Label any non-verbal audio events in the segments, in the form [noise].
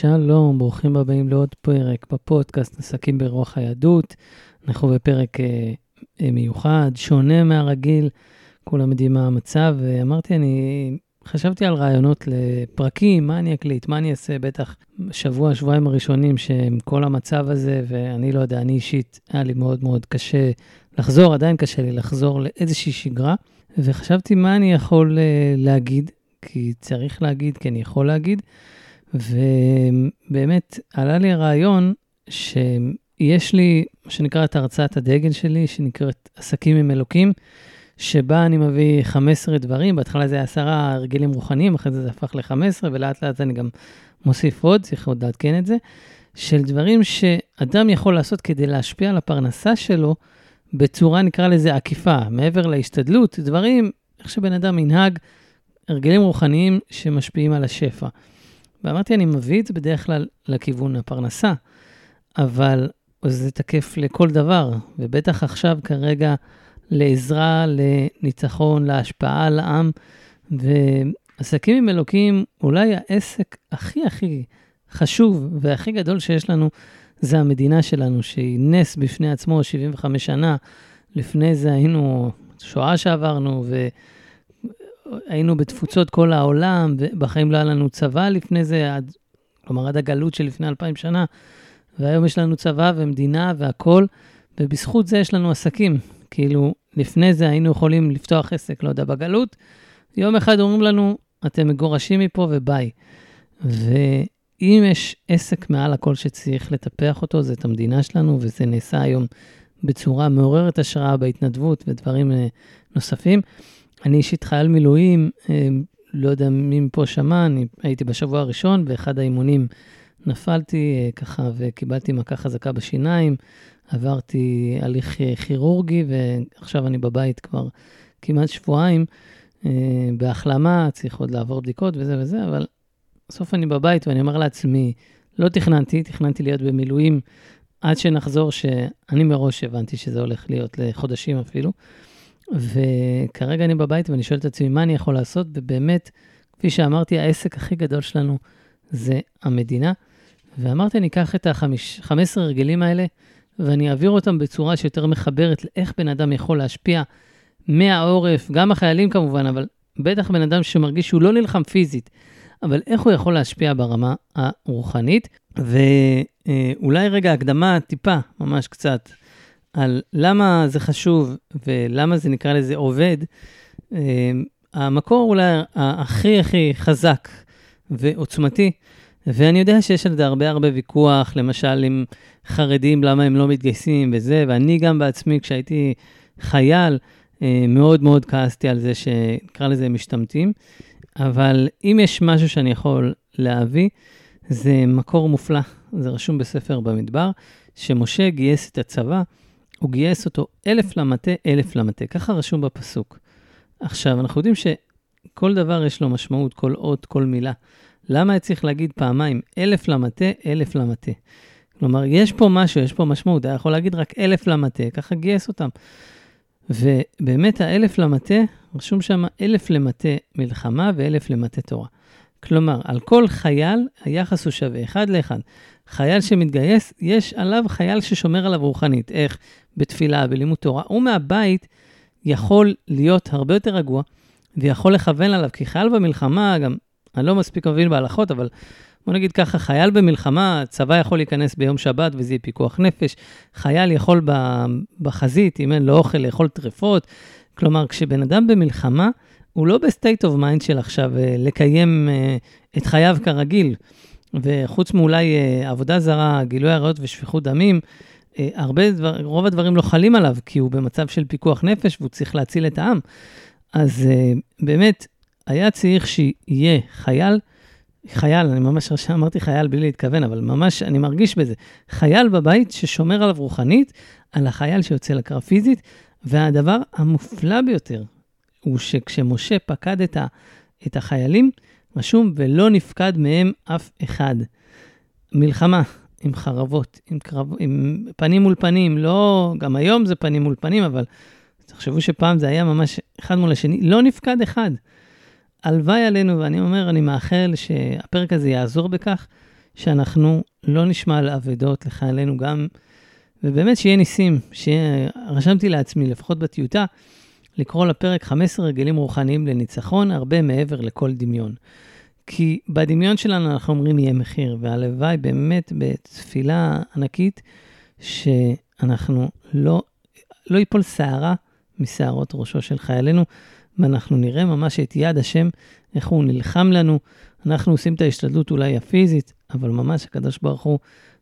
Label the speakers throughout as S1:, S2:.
S1: שלום, ברוכים הבאים לעוד פרק בפודקאסט עסקים ברוח היהדות. אנחנו בפרק אה, אה, מיוחד, שונה מהרגיל, כולם יודעים מה המצב. ואמרתי, אני חשבתי על רעיונות לפרקים, מה אני אקליט, מה אני אעשה, בטח שבוע, שבועיים הראשונים שהם כל המצב הזה, ואני לא יודע, אני אישית, היה לי מאוד מאוד קשה לחזור, עדיין קשה לי לחזור לאיזושהי שגרה. וחשבתי מה אני יכול אה, להגיד, כי צריך להגיד, כי אני יכול להגיד. ובאמת עלה לי הרעיון שיש לי, מה שנקרא, את הרצאת הדגל שלי, שנקראת עסקים עם אלוקים, שבה אני מביא 15 דברים, בהתחלה זה היה עשרה הרגלים רוחניים, אחרי זה זה הפך ל-15, ולאט לאט אני גם מוסיף עוד, צריך עוד לעדכן את זה, של דברים שאדם יכול לעשות כדי להשפיע על הפרנסה שלו בצורה, נקרא לזה, עקיפה, מעבר להשתדלות, דברים, איך שבן אדם ינהג, הרגלים רוחניים שמשפיעים על השפע. ואמרתי, אני מביא את זה בדרך כלל לכיוון הפרנסה, אבל זה תקף לכל דבר, ובטח עכשיו כרגע לעזרה, לניצחון, להשפעה על העם, ועסקים עם אלוקים, אולי העסק הכי הכי חשוב והכי גדול שיש לנו, זה המדינה שלנו, שהיא נס בפני עצמו, 75 שנה. לפני זה היינו, שואה שעברנו, ו... היינו בתפוצות כל העולם, ובחיים לא היה לנו צבא לפני זה, עד, כלומר עד הגלות שלפני אלפיים שנה, והיום יש לנו צבא ומדינה והכול, ובזכות זה יש לנו עסקים. כאילו, לפני זה היינו יכולים לפתוח עסק, לא יודע, בגלות, יום אחד אומרים לנו, אתם מגורשים מפה וביי. ואם יש עסק מעל הכל שצריך לטפח אותו, זה את המדינה שלנו, וזה נעשה היום בצורה מעוררת השראה בהתנדבות ודברים אה, נוספים. אני אישית חייל מילואים, אה, לא יודע מי מפה שמע, אני הייתי בשבוע הראשון, באחד האימונים נפלתי אה, ככה וקיבלתי מכה חזקה בשיניים, עברתי הליך אה, כירורגי, ועכשיו אני בבית כבר כמעט שבועיים, בהחלמה, צריך עוד לעבור בדיקות וזה וזה, אבל בסוף אני בבית ואני אומר לעצמי, לא תכננתי, תכננתי להיות במילואים עד שנחזור, שאני מראש הבנתי שזה הולך להיות לחודשים אפילו. וכרגע אני בבית ואני שואל את עצמי, מה אני יכול לעשות? ובאמת, כפי שאמרתי, העסק הכי גדול שלנו זה המדינה. ואמרתי, אני אקח את ה-15 הרגלים האלה ואני אעביר אותם בצורה שיותר מחברת לאיך בן אדם יכול להשפיע מהעורף, גם החיילים כמובן, אבל בטח בן אדם שמרגיש שהוא לא נלחם פיזית, אבל איך הוא יכול להשפיע ברמה הרוחנית. ואולי רגע הקדמה טיפה, ממש קצת, על למה זה חשוב ולמה זה נקרא לזה עובד, אה, המקור אולי הכי הכי חזק ועוצמתי, ואני יודע שיש על זה הרבה הרבה ויכוח, למשל עם חרדים, למה הם לא מתגייסים וזה, ואני גם בעצמי, כשהייתי חייל, אה, מאוד מאוד כעסתי על זה שנקרא לזה משתמטים, אבל אם יש משהו שאני יכול להביא, זה מקור מופלא, זה רשום בספר במדבר, שמשה גייס את הצבא הוא גייס אותו אלף למטה, אלף למטה, ככה רשום בפסוק. עכשיו, אנחנו יודעים שכל דבר יש לו משמעות, כל אות, כל מילה. למה היה צריך להגיד פעמיים אלף למטה, אלף למטה? כלומר, יש פה משהו, יש פה משמעות, היה יכול להגיד רק אלף למטה, ככה גייס אותם. ובאמת האלף למטה, רשום שם אלף למטה מלחמה ואלף למטה תורה. כלומר, על כל חייל היחס הוא שווה, אחד לאחד. חייל שמתגייס, יש עליו חייל ששומר עליו רוחנית. איך? בתפילה, בלימוד תורה. הוא מהבית יכול להיות הרבה יותר רגוע, ויכול לכוון עליו, כי חייל במלחמה, גם, אני לא מספיק מבין בהלכות, אבל בוא נגיד ככה, חייל במלחמה, צבא יכול להיכנס ביום שבת וזה יהיה פיקוח נפש. חייל יכול בחזית, אם אין לו אוכל, לאכול טרפות. כלומר, כשבן אדם במלחמה, הוא לא ב state of mind של עכשיו אה, לקיים אה, את חייו כרגיל. וחוץ מאולי אה, עבודה זרה, גילוי עריות ושפיכות דמים, הרבה דבר, רוב הדברים לא חלים עליו, כי הוא במצב של פיקוח נפש והוא צריך להציל את העם. אז באמת, היה צריך שיהיה חייל, חייל, אני ממש אמרתי חייל בלי להתכוון, אבל ממש אני מרגיש בזה. חייל בבית ששומר עליו רוחנית, על החייל שיוצא לקרב פיזית, והדבר המופלא ביותר, הוא שכשמשה פקד את, ה, את החיילים, רשום, ולא נפקד מהם אף אחד. מלחמה עם חרבות, עם, קרב, עם פנים מול פנים, לא, גם היום זה פנים מול פנים, אבל תחשבו שפעם זה היה ממש אחד מול השני, לא נפקד אחד. הלוואי עלינו, ואני אומר, אני מאחל שהפרק הזה יעזור בכך, שאנחנו לא נשמע על אבדות לחיילינו גם, ובאמת שיהיה ניסים, שיהיה, רשמתי לעצמי, לפחות בטיוטה, לקרוא לפרק 15 רגלים רוחניים לניצחון, הרבה מעבר לכל דמיון. כי בדמיון שלנו אנחנו אומרים יהיה מחיר, והלוואי באמת בתפילה ענקית, שאנחנו לא, לא ייפול שערה משערות ראשו של חיילינו, ואנחנו נראה ממש את יד השם, איך הוא נלחם לנו. אנחנו עושים את ההשתדלות אולי הפיזית, אבל ממש הקדוש ברוך הוא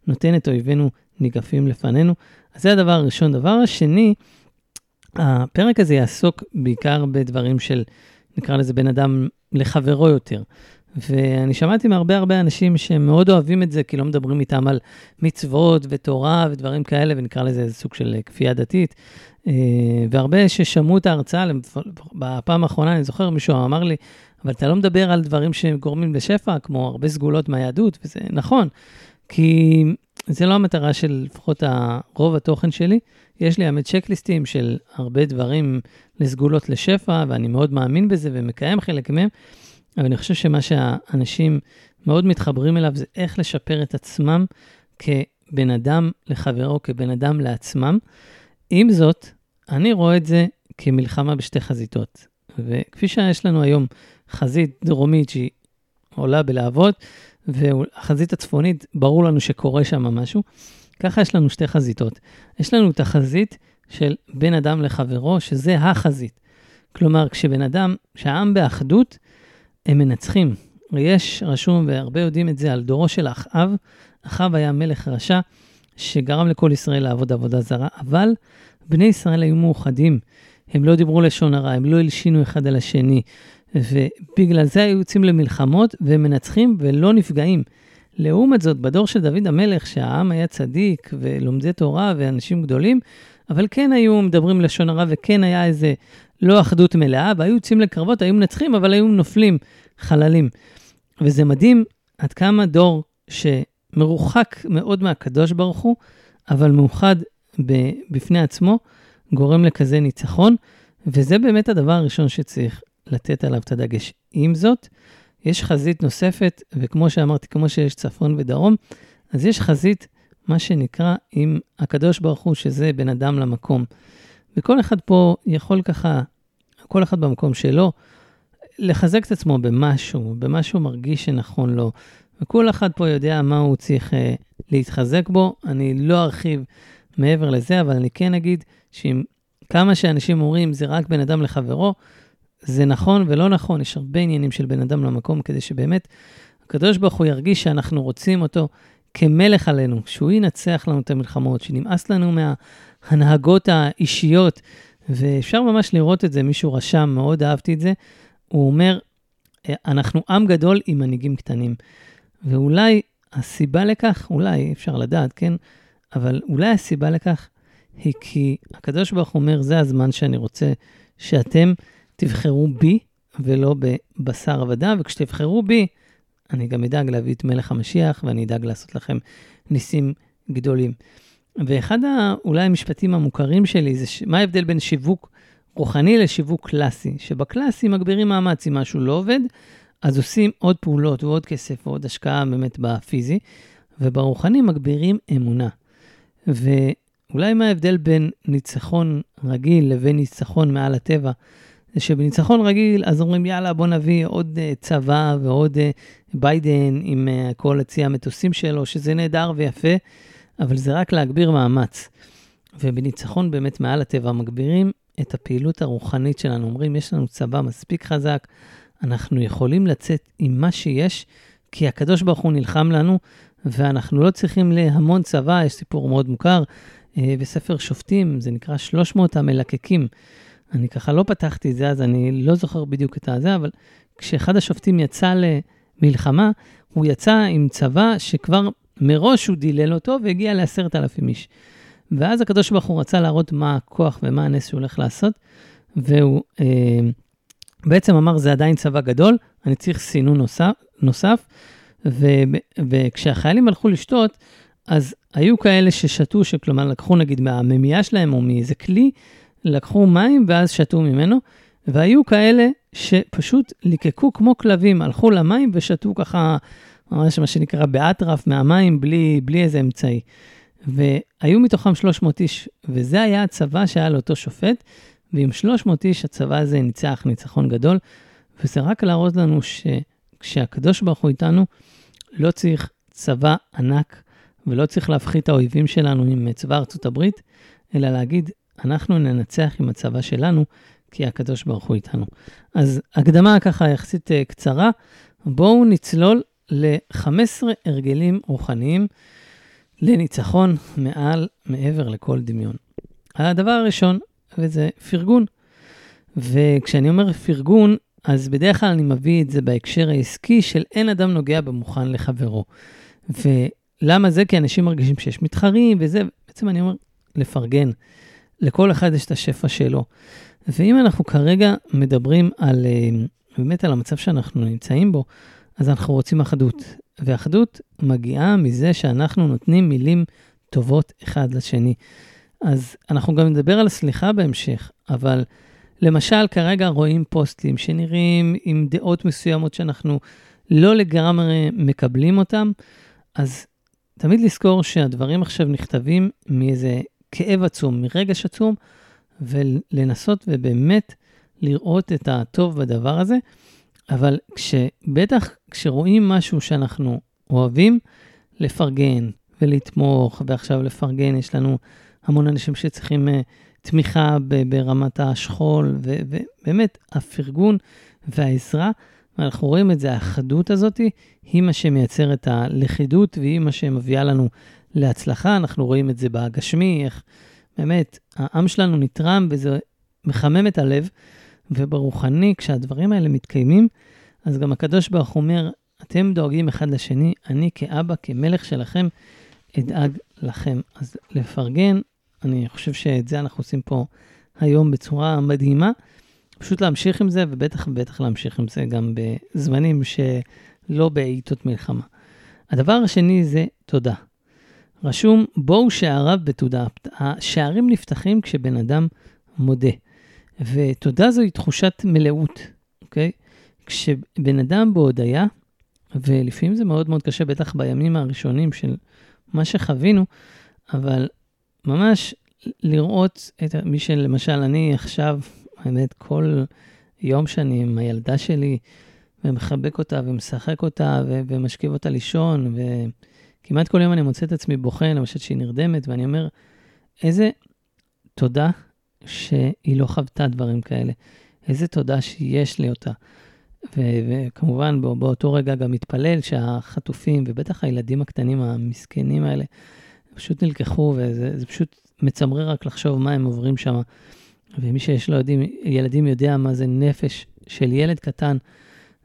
S1: נותן את אויבינו ניגפים לפנינו. אז זה הדבר הראשון. דבר השני, הפרק הזה יעסוק בעיקר בדברים של, נקרא לזה בן אדם לחברו יותר. ואני שמעתי מהרבה הרבה אנשים שהם מאוד אוהבים את זה, כי לא מדברים איתם על מצוות ותורה ודברים כאלה, ונקרא לזה איזה סוג של כפייה דתית. אה, והרבה ששמעו את ההרצאה, בפעם האחרונה, אני זוכר, מישהו אמר לי, אבל אתה לא מדבר על דברים שגורמים לשפע, כמו הרבה סגולות מהיהדות, וזה נכון, כי זה לא המטרה של לפחות רוב התוכן שלי. יש לי האמת צ'קליסטים של הרבה דברים לסגולות לשפע, ואני מאוד מאמין בזה ומקיים חלק מהם, אבל אני חושב שמה שהאנשים מאוד מתחברים אליו זה איך לשפר את עצמם כבן אדם לחברו, כבן אדם לעצמם. עם זאת, אני רואה את זה כמלחמה בשתי חזיתות. וכפי שיש לנו היום חזית דרומית שהיא עולה בלהבות, והחזית הצפונית, ברור לנו שקורה שם משהו, ככה יש לנו שתי חזיתות. יש לנו את החזית של בין אדם לחברו, שזה החזית. כלומר, כשבן אדם, כשהעם באחדות, הם מנצחים. יש רשום, והרבה יודעים את זה, על דורו של אחאב. אחאב היה מלך רשע, שגרם לכל ישראל לעבוד עבודה זרה, אבל בני ישראל היו מאוחדים. הם לא דיברו לשון הרע, הם לא הלשינו אחד על השני, ובגלל זה היו יוצאים למלחמות והם מנצחים ולא נפגעים. לעומת זאת, בדור של דוד המלך, שהעם היה צדיק ולומדי תורה ואנשים גדולים, אבל כן היו מדברים לשון הרע וכן היה איזה לא אחדות מלאה, והיו יוצאים לקרבות, היו מנצחים, אבל היו נופלים חללים. וזה מדהים עד כמה דור שמרוחק מאוד מהקדוש ברוך הוא, אבל מאוחד בפני עצמו, גורם לכזה ניצחון, וזה באמת הדבר הראשון שצריך לתת עליו את הדגש. עם זאת, יש חזית נוספת, וכמו שאמרתי, כמו שיש צפון ודרום, אז יש חזית, מה שנקרא, עם הקדוש ברוך הוא, שזה בין אדם למקום. וכל אחד פה יכול ככה, כל אחד במקום שלו, לחזק את עצמו במשהו, במשהו מרגיש שנכון לו. וכל אחד פה יודע מה הוא צריך uh, להתחזק בו. אני לא ארחיב מעבר לזה, אבל אני כן אגיד שאם כמה שאנשים אומרים זה רק בין אדם לחברו, זה נכון ולא נכון, יש הרבה עניינים של בין אדם למקום, כדי שבאמת הקדוש ברוך הוא ירגיש שאנחנו רוצים אותו כמלך עלינו, שהוא ינצח לנו את המלחמות, שנמאס לנו מההנהגות האישיות, ואפשר ממש לראות את זה, מישהו רשם, מאוד אהבתי את זה, הוא אומר, אנחנו עם גדול עם מנהיגים קטנים. ואולי הסיבה לכך, אולי, אפשר לדעת, כן? אבל אולי הסיבה לכך היא כי הקדוש ברוך הוא אומר, זה הזמן שאני רוצה שאתם תבחרו בי ולא בבשר עבדה, וכשתבחרו בי, אני גם אדאג להביא את מלך המשיח ואני אדאג לעשות לכם ניסים גדולים. ואחד אולי המשפטים המוכרים שלי זה ש... מה ההבדל בין שיווק רוחני לשיווק קלאסי? שבקלאסי מגבירים מאמץ, אם משהו לא עובד, אז עושים עוד פעולות ועוד כסף ועוד השקעה באמת בפיזי, וברוחני מגבירים אמונה. ואולי מה ההבדל בין ניצחון רגיל לבין ניצחון מעל הטבע? זה שבניצחון רגיל, אז אומרים, יאללה, בוא נביא עוד uh, צבא ועוד uh, ביידן עם uh, כל הצי המטוסים שלו, שזה נהדר ויפה, אבל זה רק להגביר מאמץ. ובניצחון באמת מעל הטבע מגבירים את הפעילות הרוחנית שלנו. אומרים, יש לנו צבא מספיק חזק, אנחנו יכולים לצאת עם מה שיש, כי הקדוש ברוך הוא נלחם לנו, ואנחנו לא צריכים להמון צבא, יש סיפור מאוד מוכר בספר שופטים, זה נקרא 300 המלקקים. אני ככה לא פתחתי את זה, אז אני לא זוכר בדיוק את הזה, אבל כשאחד השופטים יצא למלחמה, הוא יצא עם צבא שכבר מראש הוא דילל אותו והגיע לעשרת אלפים איש. ואז הקדוש ברוך הוא רצה להראות מה הכוח ומה הנס שהוא הולך לעשות, והוא אה, בעצם אמר, זה עדיין צבא גדול, אני צריך סינון נוסף, נוסף ו, וכשהחיילים הלכו לשתות, אז היו כאלה ששתו, שכלומר לקחו נגיד מהממייה שלהם או מאיזה כלי, לקחו מים ואז שתו ממנו, והיו כאלה שפשוט ליקקו כמו כלבים, הלכו למים ושתו ככה ממש מה שנקרא באטרף מהמים, בלי, בלי איזה אמצעי. והיו מתוכם 300 איש, וזה היה הצבא שהיה לאותו שופט, ועם 300 איש הצבא הזה ניצח ניצחון גדול, וזה רק להראות לנו שכשהקדוש ברוך הוא איתנו, לא צריך צבא ענק, ולא צריך להפחית את האויבים שלנו עם צבא ארצות הברית, אלא להגיד, אנחנו ננצח עם הצבא שלנו, כי הקדוש ברוך הוא איתנו. אז הקדמה ככה יחסית אה, קצרה, בואו נצלול ל-15 הרגלים רוחניים לניצחון מעל, מעבר לכל דמיון. הדבר הראשון, וזה פרגון. וכשאני אומר פרגון, אז בדרך כלל אני מביא את זה בהקשר העסקי של אין אדם נוגע במוכן לחברו. ולמה זה? כי אנשים מרגישים שיש מתחרים וזה, בעצם אני אומר, לפרגן. לכל אחד יש את השפע שלו. ואם אנחנו כרגע מדברים על, אה, באמת על המצב שאנחנו נמצאים בו, אז אנחנו רוצים אחדות. ואחדות מגיעה מזה שאנחנו נותנים מילים טובות אחד לשני. אז אנחנו גם נדבר על הסליחה בהמשך, אבל למשל, כרגע רואים פוסטים שנראים עם דעות מסוימות שאנחנו לא לגמרי מקבלים אותם, אז תמיד לזכור שהדברים עכשיו נכתבים מאיזה כאב עצום, מרגש עצום, ולנסות ובאמת לראות את הטוב בדבר הזה. אבל בטח כשרואים משהו שאנחנו אוהבים, לפרגן ולתמוך, ועכשיו לפרגן, יש לנו המון אנשים שצריכים uh, תמיכה ברמת השכול, ובאמת, הפרגון והעזרה, ואנחנו רואים את זה, האחדות הזאת, היא מה שמייצר את הלכידות, והיא מה שמביאה לנו להצלחה. אנחנו רואים את זה בגשמי, איך באמת, העם שלנו נתרם, וזה מחמם את הלב. וברוחני, כשהדברים האלה מתקיימים, אז גם הקדוש ברוך הוא אומר, אתם דואגים אחד לשני, אני כאבא, כמלך שלכם, אדאג לכם. אז לפרגן, אני חושב שאת זה אנחנו עושים פה היום בצורה מדהימה. פשוט להמשיך עם זה, ובטח ובטח להמשיך עם זה גם בזמנים שלא בעיתות מלחמה. הדבר השני זה תודה. רשום, בואו שעריו בתודה. השערים נפתחים כשבן אדם מודה. ותודה זוהי תחושת מלאות, אוקיי? כשבן אדם בהודיה, ולפעמים זה מאוד מאוד קשה, בטח בימים הראשונים של מה שחווינו, אבל ממש לראות את מי שלמשל אני עכשיו, האמת, כל יום שאני עם הילדה שלי, ומחבק אותה ומשחק אותה ו- ומשכיב אותה לישון, וכמעט כל יום אני מוצא את עצמי בוכה, למשל שהיא נרדמת, ואני אומר, איזה תודה שהיא לא חוותה דברים כאלה. איזה תודה שיש לי אותה. ו- וכמובן, בא- באותו רגע גם מתפלל שהחטופים, ובטח הילדים הקטנים המסכנים האלה, פשוט נלקחו, וזה פשוט מצמרר רק לחשוב מה הם עוברים שם. ומי שיש לו ילדים, ילדים יודע מה זה נפש של ילד קטן.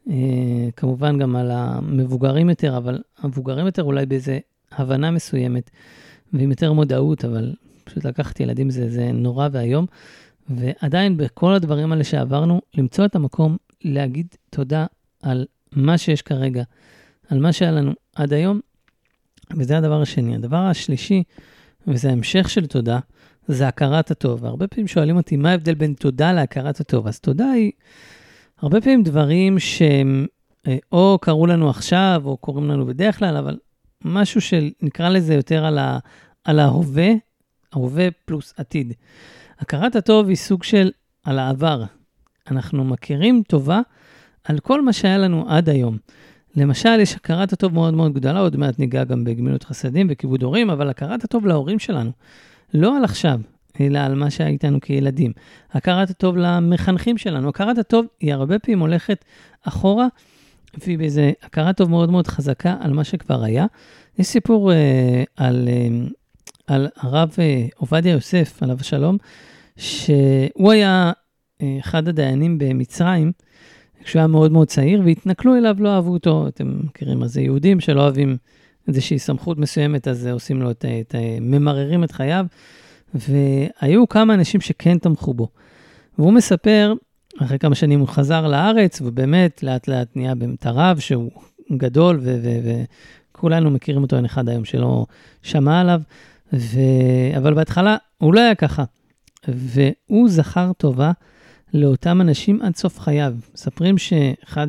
S1: אה, כמובן גם על המבוגרים יותר, אבל המבוגרים יותר אולי באיזה הבנה מסוימת ועם יותר מודעות, אבל פשוט לקחת ילדים זה, זה נורא ואיום. ועדיין בכל הדברים האלה שעברנו, למצוא את המקום להגיד תודה על מה שיש כרגע, על מה שהיה לנו עד היום, וזה הדבר השני. הדבר השלישי, וזה המשך של תודה, זה הכרת הטוב. והרבה פעמים שואלים אותי, מה ההבדל בין תודה להכרת הטוב? אז תודה היא הרבה פעמים דברים שהם אה, או קרו לנו עכשיו, או קורים לנו בדרך כלל, אבל משהו שנקרא לזה יותר על, ה, על ההווה, ההווה פלוס עתיד. הכרת הטוב היא סוג של על העבר. אנחנו מכירים טובה על כל מה שהיה לנו עד היום. למשל, יש הכרת הטוב מאוד מאוד גדולה, עוד מעט ניגע גם בגמילות חסדים וכיבוד הורים, אבל הכרת הטוב להורים שלנו, לא על עכשיו, אלא על מה שהיה איתנו כילדים. הכרת הטוב למחנכים שלנו. הכרת הטוב היא הרבה פעמים הולכת אחורה, והיא באיזה הכרת טוב מאוד מאוד חזקה על מה שכבר היה. יש סיפור אה, על, אה, על הרב אה, עובדיה יוסף, עליו השלום, שהוא היה אה, אחד הדיינים במצרים, כשהוא היה מאוד מאוד צעיר, והתנכלו אליו, לא אהבו אותו. אתם מכירים מה זה יהודים שלא אוהבים איזושהי סמכות מסוימת, אז עושים לו את, את, ממררים את חייו. והיו כמה אנשים שכן תמכו בו. והוא מספר, אחרי כמה שנים הוא חזר לארץ, ובאמת לאט לאט נהיה באמת הרב שהוא גדול, וכולנו מכירים אותו, אין אחד היום שלא שמע עליו, ו... אבל בהתחלה הוא לא היה ככה. והוא זכר טובה לאותם אנשים עד סוף חייו. מספרים שאחד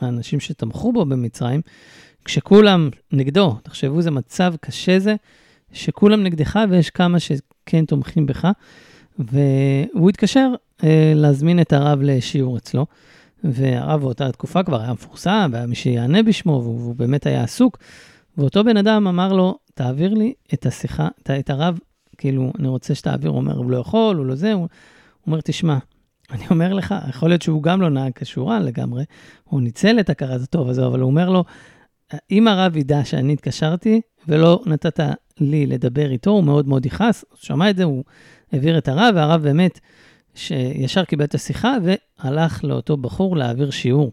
S1: האנשים שתמכו בו במצרים, כשכולם נגדו, תחשבו, זה מצב קשה זה, שכולם נגדך ויש כמה שכן תומכים בך. והוא התקשר אה, להזמין את הרב לשיעור אצלו, והרב באותה תקופה כבר היה מפורסם, והיה מי שיענה בשמו, והוא באמת היה עסוק. ואותו בן אדם אמר לו, תעביר לי את השיחה, את, את הרב, כאילו, אני רוצה שתעביר, הוא אומר, הוא לא יכול, הוא לא זה, הוא אומר, תשמע, אני אומר לך, יכול להיות שהוא גם לא נהג כשורן לגמרי, הוא ניצל את הכרת הטוב הזה, אבל הוא אומר לו, אם הרב ידע שאני התקשרתי ולא נתת לי לדבר איתו, הוא מאוד מאוד יכעס, הוא שמע את זה, הוא העביר את הרב, והרב באמת, שישר קיבל את השיחה והלך לאותו בחור להעביר שיעור.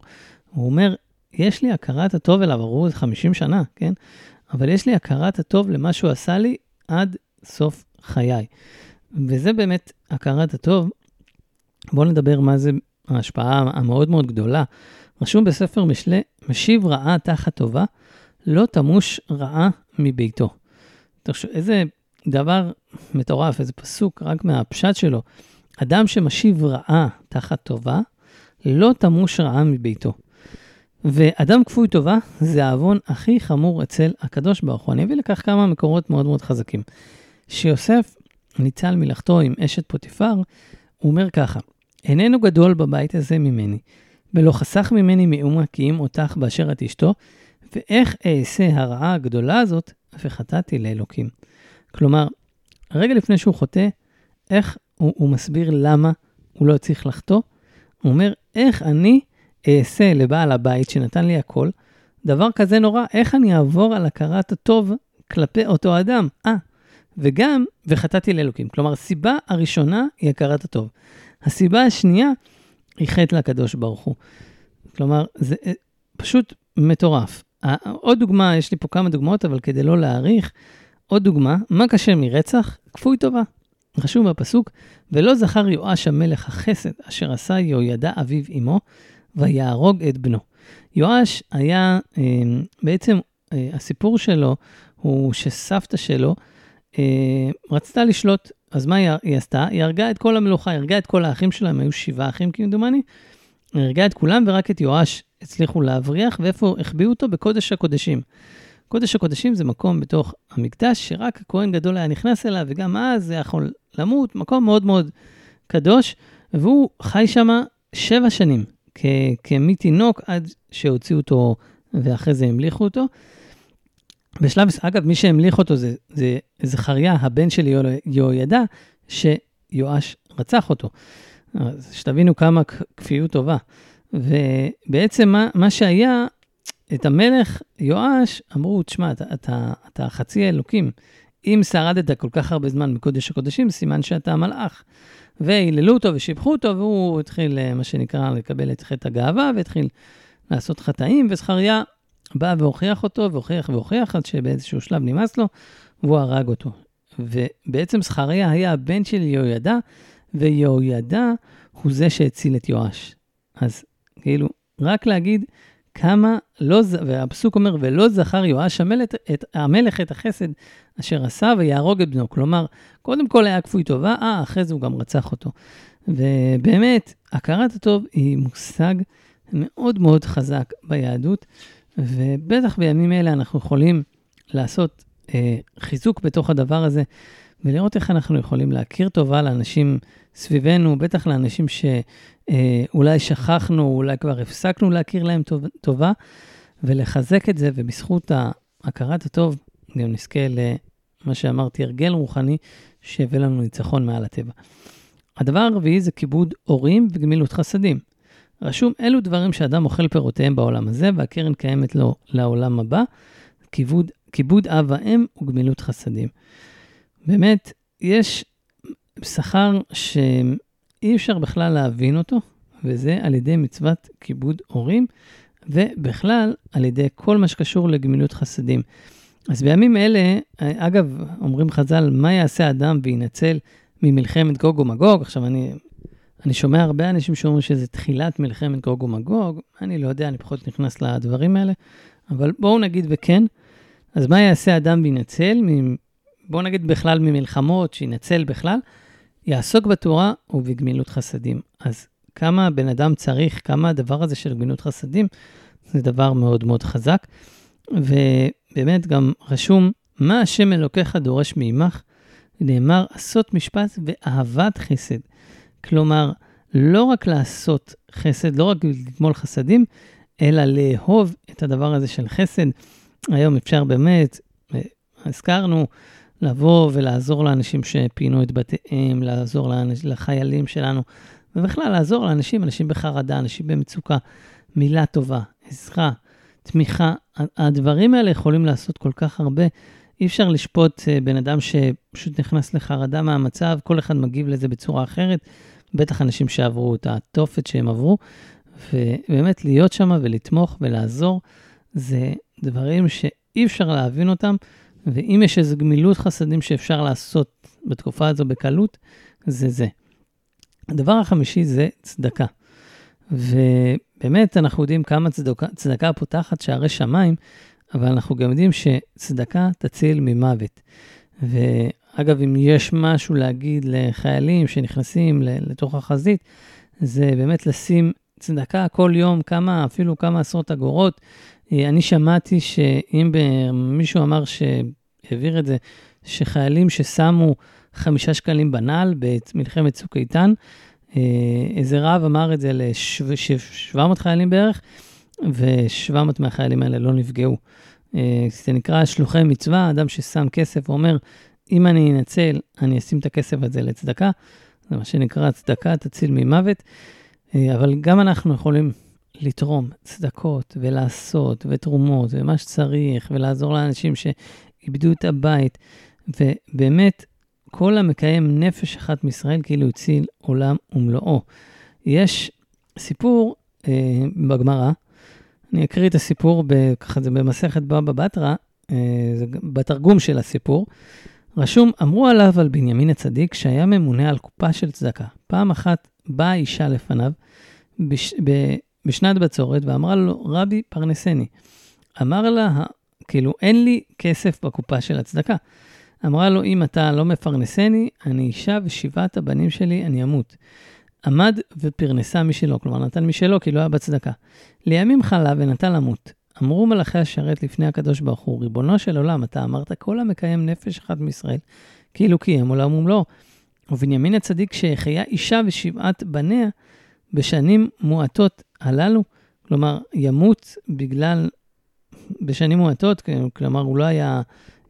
S1: הוא אומר, יש לי הכרת הטוב אליו, זה 50 שנה, כן? אבל יש לי הכרת הטוב למה שהוא עשה לי עד סוף חיי. וזה באמת הכרת הטוב. בואו נדבר מה זה ההשפעה המאוד מאוד גדולה. רשום בספר משלי, משיב רעה תחת טובה, לא תמוש רעה מביתו. תחשוב, איזה דבר מטורף, איזה פסוק, רק מהפשט שלו. אדם שמשיב רעה תחת טובה, לא תמוש רעה מביתו. ואדם כפוי טובה זה העוון הכי חמור אצל הקדוש ברוך הוא. אני אביא לכך כמה מקורות מאוד מאוד חזקים. שיוסף ניצל מלאכתו עם אשת פוטיפר, הוא אומר ככה, איננו גדול בבית הזה ממני, ולא חסך ממני מאומה כי אם אותך באשר את אשתו, ואיך אעשה הרעה הגדולה הזאת, וחטאתי לאלוקים. כלומר, רגע לפני שהוא חוטא, איך הוא, הוא מסביר למה הוא לא צריך לחטוא? הוא אומר, איך אני אעשה לבעל הבית שנתן לי הכל, דבר כזה נורא, איך אני אעבור על הכרת הטוב כלפי אותו אדם? אה, וגם, וחטאתי לאלוקים. כלומר, הסיבה הראשונה היא הכרת הטוב. הסיבה השנייה היא חטא לקדוש ברוך הוא. כלומר, זה אה, פשוט מטורף. עוד דוגמה, יש לי פה כמה דוגמאות, אבל כדי לא להאריך, עוד דוגמה, מה קשה מרצח? כפוי טובה. רשום בפסוק, ולא זכר יואש המלך החסד אשר עשה יהוידע אביו אמו, ויהרוג את בנו. יואש היה, אה, בעצם אה, הסיפור שלו הוא שסבתא שלו רצתה לשלוט, אז מה היא, היא עשתה? היא הרגה את כל המלוכה, היא הרגה את כל האחים שלה, הם היו שבעה אחים כמדומני, היא הרגה את כולם ורק את יואש הצליחו להבריח, ואיפה החביאו אותו? בקודש הקודשים. קודש הקודשים זה מקום בתוך המקדש שרק הכהן גדול היה נכנס אליו, וגם אז זה יכול למות, מקום מאוד מאוד קדוש, והוא חי שם שבע שנים, כמתינוק עד שהוציאו אותו ואחרי זה המליכו אותו. בשלב, אגב, מי שהמליך אותו זה, זה זכריה, הבן של יהוידע, שיואש רצח אותו. אז שתבינו כמה כפיות טובה. ובעצם מה, מה שהיה, את המלך יואש, אמרו, תשמע, אתה, אתה, אתה חצי אלוקים. אם שרדת כל כך הרבה זמן מקודש הקודשים, סימן שאתה מלאך. והיללו אותו ושיבחו אותו, והוא התחיל, מה שנקרא, לקבל את חטא הגאווה, והתחיל לעשות חטאים, וזכריה בא והוכיח אותו, והוכיח והוכיח, עד שבאיזשהו שלב נמאס לו, והוא הרג אותו. ובעצם זכריה היה הבן של יהוידע, ויהוידע הוא זה שהציל את יואש. אז כאילו, רק להגיד כמה לא, והפסוק אומר, ולא זכר יואש המלך את, המלך את החסד אשר עשה ויהרוג את בנו. כלומר, קודם כל היה כפוי טובה, אה, אחרי זה הוא גם רצח אותו. ובאמת, הכרת הטוב היא מושג מאוד מאוד חזק ביהדות, ובטח בימים אלה אנחנו יכולים לעשות אה, חיזוק בתוך הדבר הזה, ולראות איך אנחנו יכולים להכיר טובה לאנשים סביבנו, בטח לאנשים שאולי אה, שכחנו, אולי כבר הפסקנו להכיר להם טוב, טובה, ולחזק את זה, ובזכות הכרת הטוב גם נזכה למה שאמרתי, הרגל רוחני שיביא לנו ניצחון מעל הטבע. הדבר הרביעי זה כיבוד הורים וגמילות חסדים. רשום אלו דברים שאדם אוכל פירותיהם בעולם הזה, והקרן קיימת לו לעולם הבא, כיבוד, כיבוד אב ואם וגמילות חסדים. באמת, יש שכר שאי אפשר בכלל להבין אותו, וזה על ידי מצוות כיבוד הורים, ובכלל על ידי כל מה שקשור לגמילות חסדים. אז בימים אלה, אגב, אומרים חז"ל, מה יעשה אדם וינצל ממלחמת גוג ומגוג? עכשיו, אני, אני שומע הרבה אנשים שאומרים שזה תחילת מלחמת גוג ומגוג, אני לא יודע, אני פחות נכנס לדברים האלה, אבל בואו נגיד וכן. אז מה יעשה אדם וינצל בואו נגיד בכלל ממלחמות, שינצל בכלל, יעסוק בתורה ובגמילות חסדים. אז כמה בן אדם צריך, כמה הדבר הזה של גמילות חסדים, זה דבר מאוד מאוד חזק. ובאמת גם רשום, מה השם אלוקיך דורש מעמך? נאמר, עשות משפט ואהבת חסד. כלומר, לא רק לעשות חסד, לא רק לגמול חסדים, אלא לאהוב את הדבר הזה של חסד. היום אפשר באמת, הזכרנו, לבוא ולעזור לאנשים שפינו את בתיהם, לעזור לאנש, לחיילים שלנו, ובכלל לעזור לאנשים, אנשים בחרדה, אנשים במצוקה. מילה טובה, עזרה, תמיכה, הדברים האלה יכולים לעשות כל כך הרבה. אי אפשר לשפוט אה, בן אדם שפשוט נכנס לחרדה מהמצב, כל אחד מגיב לזה בצורה אחרת, בטח אנשים שעברו את התופת שהם עברו, ובאמת להיות שם ולתמוך ולעזור, זה דברים שאי אפשר להבין אותם, ואם יש איזו גמילות חסדים שאפשר לעשות בתקופה הזו בקלות, זה זה. הדבר החמישי זה צדקה. ובאמת, אנחנו יודעים כמה צדקה, צדקה פותחת שערי שמיים, אבל אנחנו גם יודעים שצדקה תציל ממוות. ואגב, אם יש משהו להגיד לחיילים שנכנסים לתוך החזית, זה באמת לשים צדקה כל יום, כמה, אפילו כמה עשרות אגורות. אה, אני שמעתי שאם מישהו אמר שהעביר את זה, שחיילים ששמו חמישה שקלים בנעל במלחמת צוק איתן, אה, איזה רב אמר את זה ל-700 חיילים בערך, ו-700 מהחיילים האלה לא נפגעו. אה, זה נקרא שלוחי מצווה, אדם ששם כסף ואומר, אם אני אנצל, אני אשים את הכסף הזה לצדקה. זה מה שנקרא צדקה תציל ממוות. אה, אבל גם אנחנו יכולים לתרום צדקות ולעשות ותרומות ומה שצריך ולעזור לאנשים שאיבדו את הבית. ובאמת, כל המקיים נפש אחת מישראל כאילו הציל עולם ומלואו. יש סיפור אה, בגמרא, אני אקריא את הסיפור, ככה זה במסכת בבא בתרא, אה, זה בתרגום של הסיפור. רשום, אמרו עליו על בנימין הצדיק שהיה ממונה על קופה של צדקה. פעם אחת באה אישה לפניו בש, ב, בשנת בצורת ואמרה לו, רבי פרנסני. אמר לה, כאילו, אין לי כסף בקופה של הצדקה. אמרה לו, אם אתה לא מפרנסני, אני אישה ושבעת הבנים שלי, אני אמות. עמד ופרנסה משלו, כלומר נתן משלו כי לא היה בצדקה. לימים חלה ונתן למות. אמרו מלאכי השרת לפני הקדוש ברוך הוא, ריבונו של עולם, אתה אמרת כל המקיים נפש אחת מישראל, כאילו קיים עולם ומלואו. ובנימין הצדיק שהחיה אישה ושבעת בניה בשנים מועטות הללו, כלומר, ימות בגלל, בשנים מועטות, כלומר, הוא לא היה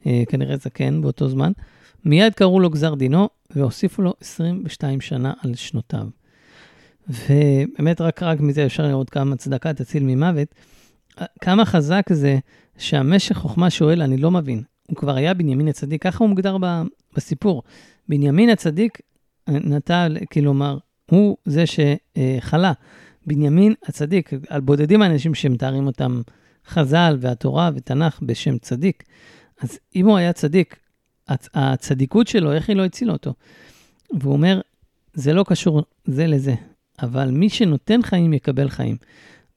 S1: אה, כנראה זקן באותו זמן, מיד קראו לו גזר דינו והוסיפו לו 22 שנה על שנותיו. ובאמת רק, רק מזה אפשר לראות כמה צדקה תציל ממוות. כמה חזק זה שהמשך חוכמה שואל, אני לא מבין. הוא כבר היה בנימין הצדיק, ככה הוא מוגדר בסיפור. בנימין הצדיק נטל, כלומר, הוא זה שחלה. בנימין הצדיק, על בודדים האנשים שמתארים אותם חז"ל והתורה ותנ"ך בשם צדיק. אז אם הוא היה צדיק, הצדיקות שלו, איך היא לא הצילה אותו? והוא אומר, זה לא קשור זה לזה, אבל מי שנותן חיים יקבל חיים.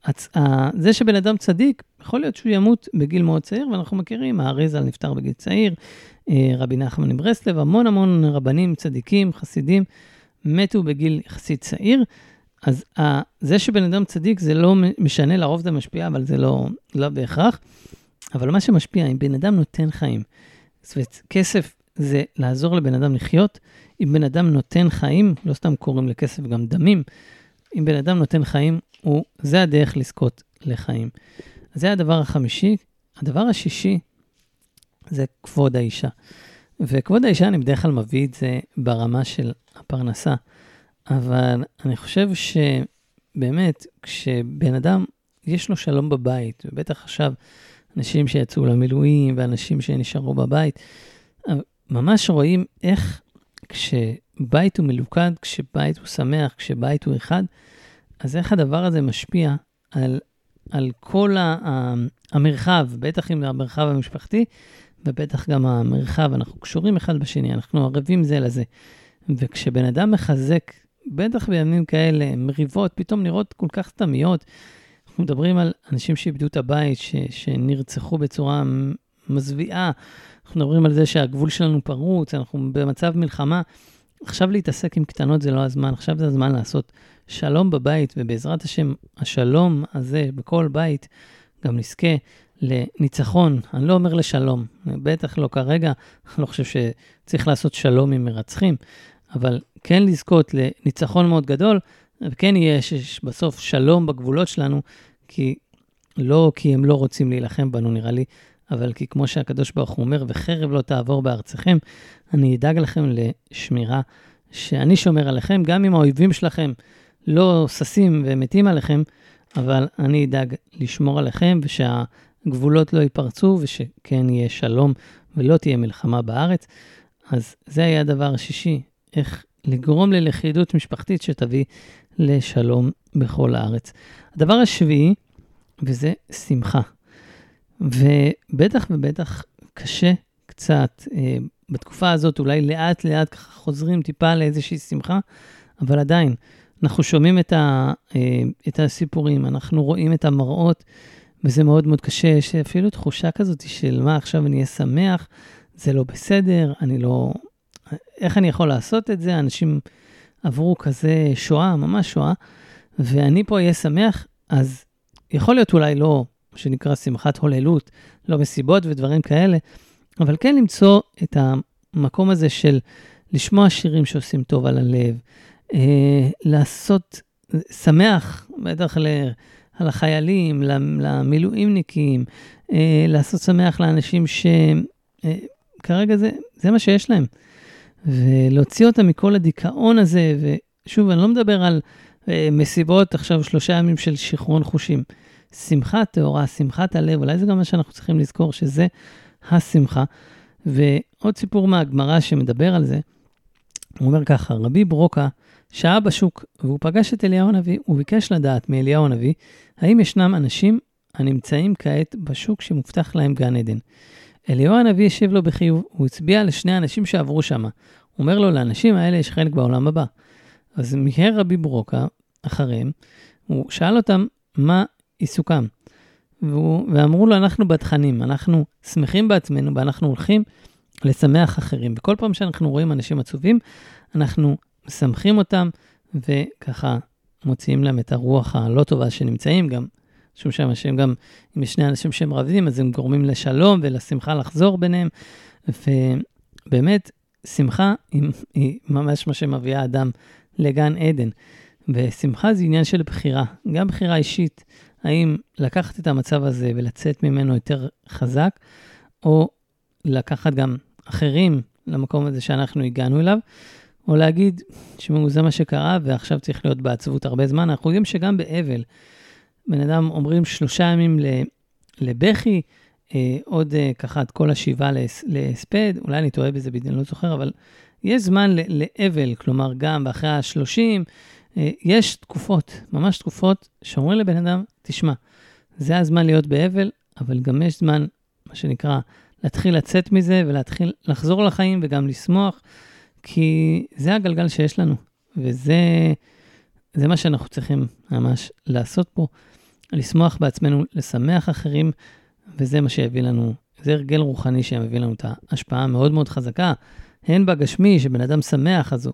S1: הצ... זה שבן אדם צדיק, יכול להיות שהוא ימות בגיל מאוד צעיר, ואנחנו מכירים, האריזל נפטר בגיל צעיר, אה, רבי נחמן מברסלב, המון המון רבנים צדיקים, חסידים, מתו בגיל יחסית צעיר. אז זה שבן אדם צדיק זה לא משנה, לרוב זה משפיע, אבל זה לא, לא בהכרח. אבל מה שמשפיע, אם בן אדם נותן חיים, זאת כסף זה לעזור לבן אדם לחיות, אם בן אדם נותן חיים, לא סתם קוראים לכסף גם דמים, אם בן אדם נותן חיים, הוא, זה הדרך לזכות לחיים. זה הדבר החמישי. הדבר השישי זה כבוד האישה. וכבוד האישה, אני בדרך כלל מביא את זה ברמה של הפרנסה, אבל אני חושב שבאמת, כשבן אדם, יש לו שלום בבית, ובטח עכשיו אנשים שיצאו למילואים ואנשים שנשארו בבית, ממש רואים איך כשבית הוא מלוכד, כשבית הוא שמח, כשבית הוא אחד, אז איך הדבר הזה משפיע על, על כל ה, המרחב, בטח אם זה המרחב המשפחתי, ובטח גם המרחב, אנחנו קשורים אחד בשני, אנחנו ערבים זה לזה. וכשבן אדם מחזק, בטח בימים כאלה, מריבות, פתאום נראות כל כך סתמיות, אנחנו מדברים על אנשים שאיבדו את הבית, ש, שנרצחו בצורה מזוויעה, אנחנו מדברים על זה שהגבול שלנו פרוץ, אנחנו במצב מלחמה. עכשיו להתעסק עם קטנות זה לא הזמן, עכשיו זה הזמן לעשות שלום בבית, ובעזרת השם, השלום הזה בכל בית, גם נזכה לניצחון, אני לא אומר לשלום, בטח לא כרגע, אני לא חושב שצריך לעשות שלום עם מרצחים, אבל כן לזכות לניצחון מאוד גדול, וכן יהיה בסוף שלום בגבולות שלנו, כי לא כי הם לא רוצים להילחם בנו, נראה לי, אבל כי כמו שהקדוש ברוך הוא אומר, וחרב לא תעבור בארצכם, אני אדאג לכם לשמירה, שאני שומר עליכם, גם אם האויבים שלכם לא ששים ומתים עליכם, אבל אני אדאג לשמור עליכם, ושהגבולות לא ייפרצו, ושכן יהיה שלום ולא תהיה מלחמה בארץ. אז זה היה הדבר השישי, איך לגרום ללכידות משפחתית שתביא לשלום בכל הארץ. הדבר השביעי, וזה שמחה. ובטח ובטח קשה קצת, אה, בתקופה הזאת אולי לאט לאט ככה חוזרים טיפה לאיזושהי שמחה, אבל עדיין, אנחנו שומעים את, ה, אה, את הסיפורים, אנחנו רואים את המראות, וזה מאוד מאוד קשה, יש אפילו תחושה כזאת של מה עכשיו אני אהיה שמח, זה לא בסדר, אני לא... איך אני יכול לעשות את זה? אנשים עברו כזה שואה, ממש שואה, ואני פה אהיה שמח, אז יכול להיות אולי לא, מה שנקרא שמחת הוללות, לא מסיבות ודברים כאלה, אבל כן למצוא את המקום הזה של לשמוע שירים שעושים טוב על הלב, לעשות, שמח, בטח ל, על החיילים, למילואימניקים, אה, לעשות שמח לאנשים שכרגע אה, זה, זה מה שיש להם. ולהוציא אותם מכל הדיכאון הזה, ושוב, אני לא מדבר על אה, מסיבות עכשיו שלושה ימים של שיכרון חושים. שמחה טהורה, שמחת הלב, אולי זה גם מה שאנחנו צריכים לזכור, שזה השמחה. ועוד סיפור מהגמרא שמדבר על זה, הוא אומר ככה, רבי ברוקה שהה בשוק, והוא פגש את אליהו הנביא, הוא ביקש לדעת מאליהו הנביא, האם ישנם אנשים הנמצאים כעת בשוק שמובטח להם גן עדן. אליהו הנביא השיב לו בחיוב, הוא הצביע לשני אנשים שעברו שמה. הוא אומר לו, לאנשים האלה יש חלק בעולם הבא. אז מיהר רבי ברוקה אחריהם, הוא שאל אותם מה עיסוקם. והוא, ואמרו לו, אנחנו בתכנים, אנחנו שמחים בעצמנו ואנחנו הולכים לשמח אחרים. וכל פעם שאנחנו רואים אנשים עצובים, אנחנו משמחים אותם, וככה מוציאים להם את הרוח הלא טובה שנמצאים, גם משום שהם גם, אם יש שני אנשים שהם רבים, אז הם גורמים לשלום ולשמחה לחזור ביניהם. ובאמת, שמחה היא, היא ממש מה שמביאה אדם לגן עדן. ושמחה זה עניין של בחירה, גם בחירה אישית, האם לקחת את המצב הזה ולצאת ממנו יותר חזק, או לקחת גם אחרים למקום הזה שאנחנו הגענו אליו, או להגיד, תשמעו, זה מה שקרה ועכשיו צריך להיות בעצבות הרבה זמן. אנחנו יודעים שגם באבל, בן אדם אומרים שלושה ימים לבכי, אה, עוד אה, ככה את כל השבעה להספד, אולי אני טועה בזה, אני לא זוכר, אבל יש זמן לאבל, כלומר גם ואחרי השלושים, אה, יש תקופות, ממש תקופות, שאומרים לבן אדם, תשמע, זה הזמן להיות באבל, אבל גם יש זמן, מה שנקרא, להתחיל לצאת מזה ולהתחיל לחזור לחיים וגם לשמוח, כי זה הגלגל שיש לנו, וזה זה מה שאנחנו צריכים ממש לעשות פה, לשמוח בעצמנו, לשמח אחרים, וזה מה שיביא לנו, זה הרגל רוחני שיביא לנו את ההשפעה המאוד מאוד חזקה, הן בגשמי, שבן אדם שמח, אז הוא,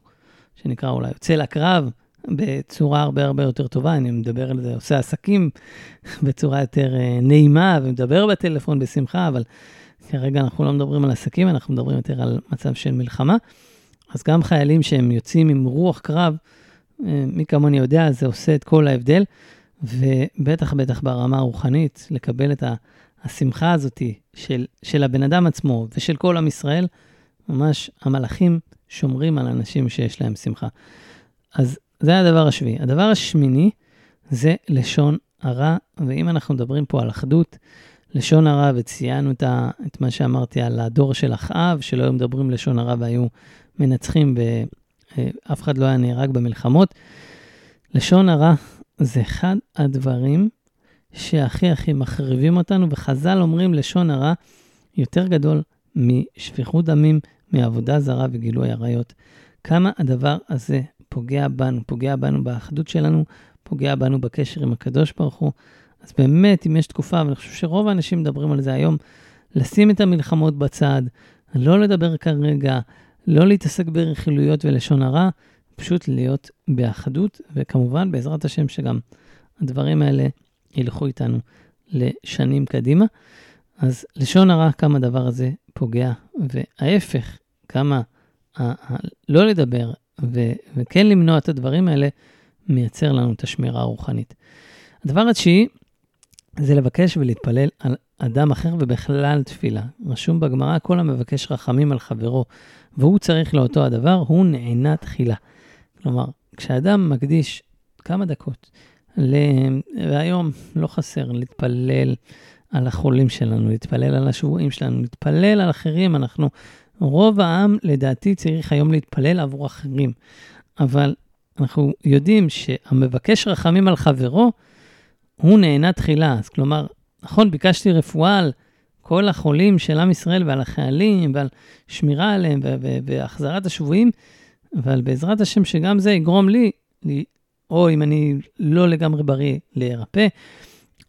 S1: שנקרא אולי יוצא לקרב בצורה הרבה הרבה יותר טובה, אני מדבר על זה, עושה עסקים [laughs] בצורה יותר אה, נעימה, ומדבר בטלפון בשמחה, אבל כרגע אנחנו לא מדברים על עסקים, אנחנו מדברים יותר על מצב של מלחמה. אז גם חיילים שהם יוצאים עם רוח קרב, אה, מי כמוני יודע, זה עושה את כל ההבדל, ובטח בטח ברמה הרוחנית, לקבל את השמחה הזאת של, של הבן אדם עצמו ושל כל עם ישראל, ממש המלאכים שומרים על אנשים שיש להם שמחה. אז זה הדבר השביעי. הדבר השמיני זה לשון הרע, ואם אנחנו מדברים פה על אחדות, לשון הרע, וציינו את, את מה שאמרתי על הדור של אחאב, שלא היו מדברים לשון הרע והיו מנצחים, ואף אחד לא היה נהרג במלחמות. לשון הרע זה אחד הדברים שהכי הכי מחריבים אותנו, וחז"ל אומרים לשון הרע יותר גדול משפיכות דמים, מעבודה זרה וגילוי עריות. כמה הדבר הזה פוגע בנו, פוגע בנו באחדות שלנו, פוגע בנו בקשר עם הקדוש ברוך הוא. אז באמת, אם יש תקופה, ואני חושב שרוב האנשים מדברים על זה היום, לשים את המלחמות בצד, לא לדבר כרגע, לא להתעסק ברכילויות ולשון הרע, פשוט להיות באחדות, וכמובן, בעזרת השם, שגם הדברים האלה ילכו איתנו לשנים קדימה. אז לשון הרע, כמה הדבר הזה פוגע, וההפך, כמה לא לדבר ו- וכן למנוע את הדברים האלה, מייצר לנו את השמירה הרוחנית. הדבר התשיעי, זה לבקש ולהתפלל על אדם אחר ובכלל תפילה. רשום בגמרא, כל המבקש רחמים על חברו, והוא צריך לאותו הדבר, הוא נענה תחילה. כלומר, כשאדם מקדיש כמה דקות, ל... והיום לא חסר להתפלל על החולים שלנו, להתפלל על השבויים שלנו, להתפלל על אחרים, אנחנו, רוב העם לדעתי צריך היום להתפלל עבור אחרים, אבל אנחנו יודעים שהמבקש רחמים על חברו, הוא נהנה תחילה. אז כלומר, נכון, ביקשתי רפואה על כל החולים של עם ישראל ועל החיילים ועל שמירה עליהם והחזרת השבויים, אבל בעזרת השם שגם זה יגרום לי, לי, או אם אני לא לגמרי בריא, להירפא,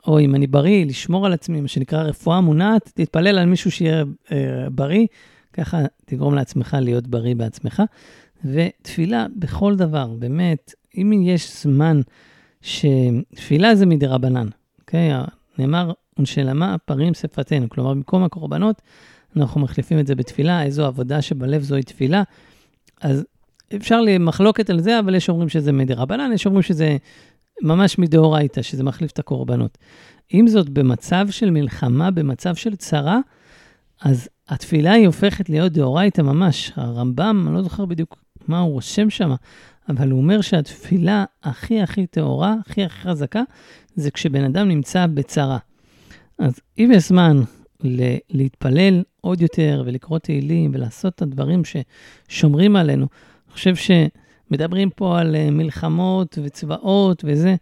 S1: או אם אני בריא, לשמור על עצמי, מה שנקרא רפואה מונעת, תתפלל על מישהו שיהיה אה, בריא, ככה תגרום לעצמך להיות בריא בעצמך. ותפילה בכל דבר, באמת, אם יש זמן שתפילה זה מדי רבנן, אוקיי? נאמר, ונשלמה פרים שפתנו, כלומר, במקום הקורבנות, אנחנו מחליפים את זה בתפילה, איזו עבודה שבלב זוהי תפילה. אז אפשר למחלוקת על זה, אבל יש אומרים שזה מדי רבנן, יש אומרים שזה ממש מדאורייתא, שזה מחליף את הקורבנות. עם זאת, במצב של מלחמה, במצב של צרה, אז התפילה היא הופכת להיות דאורייתא ממש. הרמב"ם, אני לא זוכר בדיוק מה הוא רושם שם, אבל הוא אומר שהתפילה הכי הכי טהורה, הכי הכי חזקה, זה כשבן אדם נמצא בצרה. אז אם יש זמן ל- להתפלל עוד יותר ולקרוא תהילים ולעשות את הדברים ששומרים עלינו, אני חושב שמדברים פה על אה, מלחמות וצבאות וזה,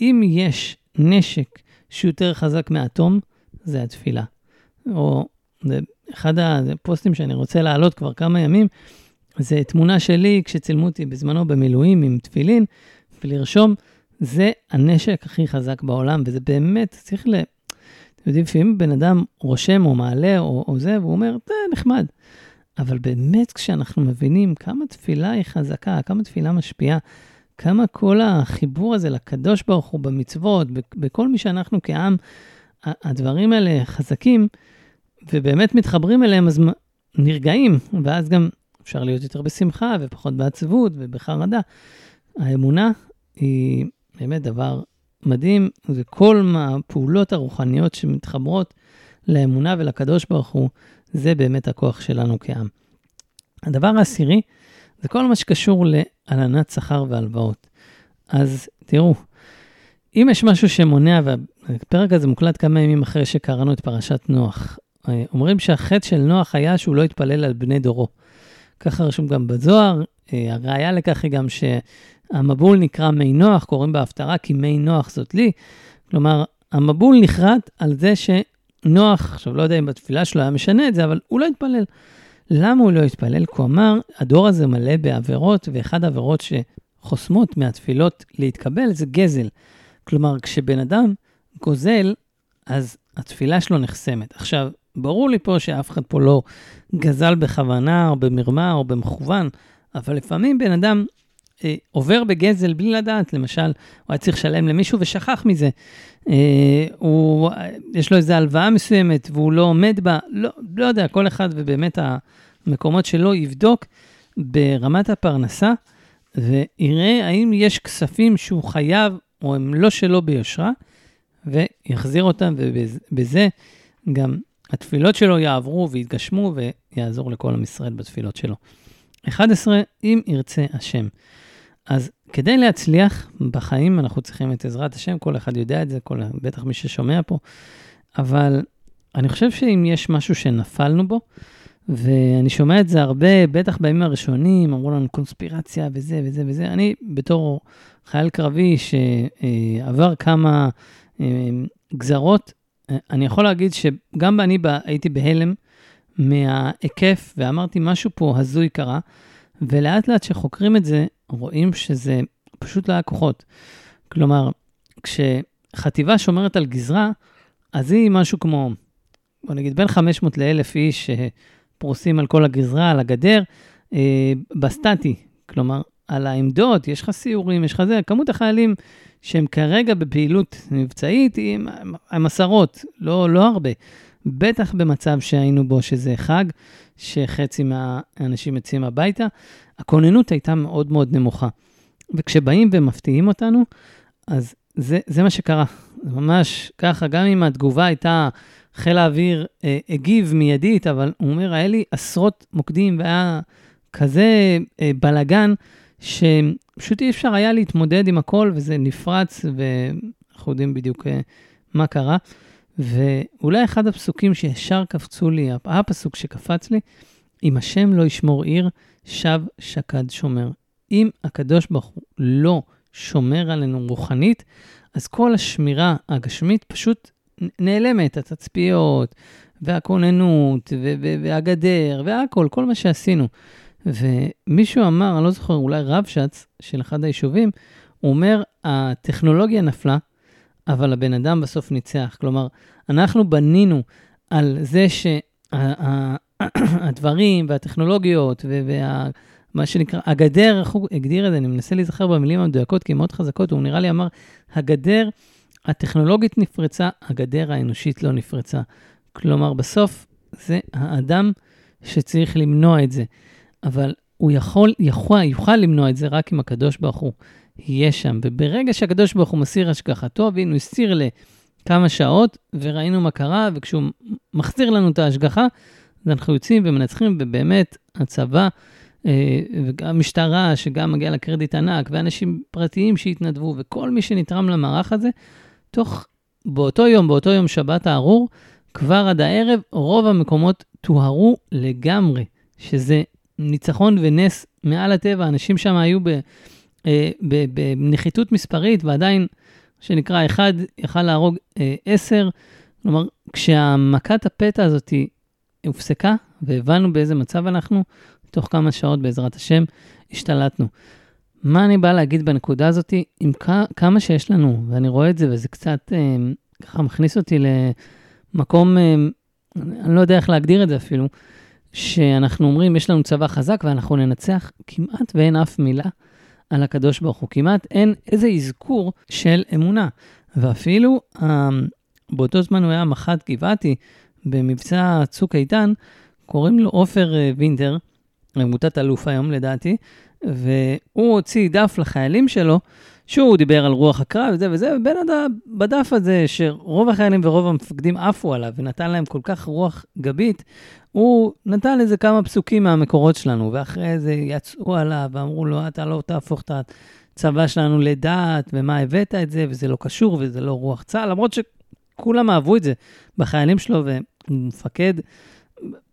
S1: אם יש נשק שיותר חזק מאטום, זה התפילה. או זה אחד הפוסטים שאני רוצה להעלות כבר כמה ימים, זה תמונה שלי כשצילמו אותי בזמנו במילואים עם תפילין, ולרשום, זה הנשק הכי חזק בעולם, וזה באמת, צריך. אתם יודעים, לפעמים בן אדם רושם או מעלה או, או זה, והוא אומר, זה נחמד. אבל באמת, כשאנחנו מבינים כמה תפילה היא חזקה, כמה תפילה משפיעה, כמה כל החיבור הזה לקדוש ברוך הוא במצוות, בכל מי שאנחנו כעם, הדברים האלה חזקים, ובאמת מתחברים אליהם, אז נרגעים, ואז גם אפשר להיות יותר בשמחה ופחות בעצבות ובחרדה. האמונה היא באמת דבר מדהים, וכל הפעולות הרוחניות שמתחברות לאמונה ולקדוש ברוך הוא, זה באמת הכוח שלנו כעם. הדבר העשירי, זה כל מה שקשור להלנת שכר והלוואות. אז תראו, אם יש משהו שמונע, והפרק הזה מוקלט כמה ימים אחרי שקראנו את פרשת נוח, אומרים שהחטא של נוח היה שהוא לא התפלל על בני דורו. ככה רשום גם בזוהר, אה, הראיה לכך היא גם שהמבול נקרא מי נוח, קוראים בהפטרה כי מי נוח זאת לי. כלומר, המבול נחרט על זה שנוח, עכשיו לא יודע אם בתפילה שלו היה משנה את זה, אבל הוא לא התפלל. למה הוא לא התפלל? כי הוא אמר, הדור הזה מלא בעבירות, ואחד העבירות שחוסמות מהתפילות להתקבל זה גזל. כלומר, כשבן אדם גוזל, אז התפילה שלו נחסמת. עכשיו, ברור לי פה שאף אחד פה לא גזל בכוונה או במרמה או במכוון, אבל לפעמים בן אדם אה, עובר בגזל בלי לדעת, למשל, הוא היה צריך לשלם למישהו ושכח מזה. אה, הוא, יש לו איזו הלוואה מסוימת והוא לא עומד בה, לא, לא יודע, כל אחד ובאמת המקומות שלו יבדוק ברמת הפרנסה ויראה האם יש כספים שהוא חייב או הם לא שלו ביושרה, ויחזיר אותם, ובזה גם התפילות שלו יעברו ויתגשמו ויעזור לכל עם ישראל בתפילות שלו. 11, אם ירצה השם. אז כדי להצליח בחיים אנחנו צריכים את עזרת השם, כל אחד יודע את זה, כל, בטח מי ששומע פה, אבל אני חושב שאם יש משהו שנפלנו בו, ואני שומע את זה הרבה, בטח בימים הראשונים, אמרו לנו קונספירציה וזה וזה וזה, אני בתור חייל קרבי שעבר כמה אה, גזרות, אני יכול להגיד שגם אני הייתי בהלם מההיקף, ואמרתי, משהו פה הזוי קרה, ולאט לאט כשחוקרים את זה, רואים שזה פשוט לא היה כוחות. כלומר, כשחטיבה שומרת על גזרה, אז היא משהו כמו, בוא נגיד, בין 500 ל-1,000 איש שפרוסים על כל הגזרה, על הגדר, אה, בסטטי. כלומר, על העמדות, יש לך סיורים, יש לך זה, כמות החיילים שהם כרגע בפעילות מבצעית עם, עם עשרות, לא, לא הרבה. בטח במצב שהיינו בו, שזה חג, שחצי מהאנשים יוצאים הביתה, הכוננות הייתה מאוד מאוד נמוכה. וכשבאים ומפתיעים אותנו, אז זה, זה מה שקרה. זה ממש ככה, גם אם התגובה הייתה, חיל האוויר אה, הגיב מיידית, אבל הוא אומר, היה לי עשרות מוקדים והיה כזה אה, בלגן, שפשוט אי אפשר היה להתמודד עם הכל, וזה נפרץ, ואנחנו יודעים בדיוק אה, מה קרה. ואולי אחד הפסוקים שישר קפצו לי, הפסוק שקפץ לי, אם השם לא ישמור עיר, שב שקד שומר. אם הקדוש ברוך הוא לא שומר עלינו רוחנית, אז כל השמירה הגשמית פשוט נעלמת, התצפיות, והכוננות, והגדר, והכל, כל מה שעשינו. ומישהו אמר, אני לא זוכר, אולי רבש"ץ של אחד היישובים, הוא אומר, הטכנולוגיה נפלה, אבל הבן אדם בסוף ניצח. כלומר, אנחנו בנינו על זה שהדברים והטכנולוגיות וה... מה שנקרא, הגדר, איך הוא הגדיר את זה, אני מנסה להיזכר במילים המדויקות, כי הן מאוד חזקות, הוא נראה לי אמר, הגדר הטכנולוגית נפרצה, הגדר האנושית לא נפרצה. כלומר, בסוף זה האדם שצריך למנוע את זה. אבל הוא יכול, יכול, יוכל למנוע את זה רק אם הקדוש ברוך הוא יהיה שם. וברגע שהקדוש ברוך הוא מסיר השגחתו, והנה הוא הסיר לכמה שעות, וראינו מה קרה, וכשהוא מחזיר לנו את ההשגחה, אנחנו יוצאים ומנצחים, ובאמת, הצבא, אה, וגם משטרה, שגם מגיע לה קרדיט ענק, ואנשים פרטיים שהתנדבו, וכל מי שנתרם למערך הזה, תוך, באותו יום, באותו יום שבת הארור, כבר עד הערב, רוב המקומות טוהרו לגמרי, שזה ניצחון ונס מעל הטבע. אנשים שם היו אה, בנחיתות מספרית, ועדיין, שנקרא, אחד יכל להרוג אה, עשר. כלומר, כשהמכת הפתע הזאת הופסקה, והבנו באיזה מצב אנחנו, תוך כמה שעות, בעזרת השם, השתלטנו. מה אני בא להגיד בנקודה הזאת? עם כמה שיש לנו, ואני רואה את זה, וזה קצת אה, ככה מכניס אותי למקום, אה, אני לא יודע איך להגדיר את זה אפילו, שאנחנו אומרים, יש לנו צבא חזק ואנחנו ננצח, כמעט ואין אף מילה על הקדוש ברוך הוא. כמעט אין איזה אזכור של אמונה. ואפילו, אה, באותו זמן הוא היה מח"ט גבעתי במבצע צוק איתן, קוראים לו עופר אה, וינטר, עמותת אלוף היום לדעתי, והוא הוציא דף לחיילים שלו, שהוא דיבר על רוח הקרב וזה וזה, ובין הד... בדף הזה, שרוב החיילים ורוב המפקדים עפו עליו ונתן להם כל כך רוח גבית, הוא נתן איזה כמה פסוקים מהמקורות שלנו, ואחרי זה יצאו עליו ואמרו לו, אתה לא תהפוך את הצבא שלנו לדעת, ומה הבאת את זה, וזה לא קשור, וזה לא רוח צה"ל, למרות שכולם אהבו את זה בחיילים שלו, ומפקד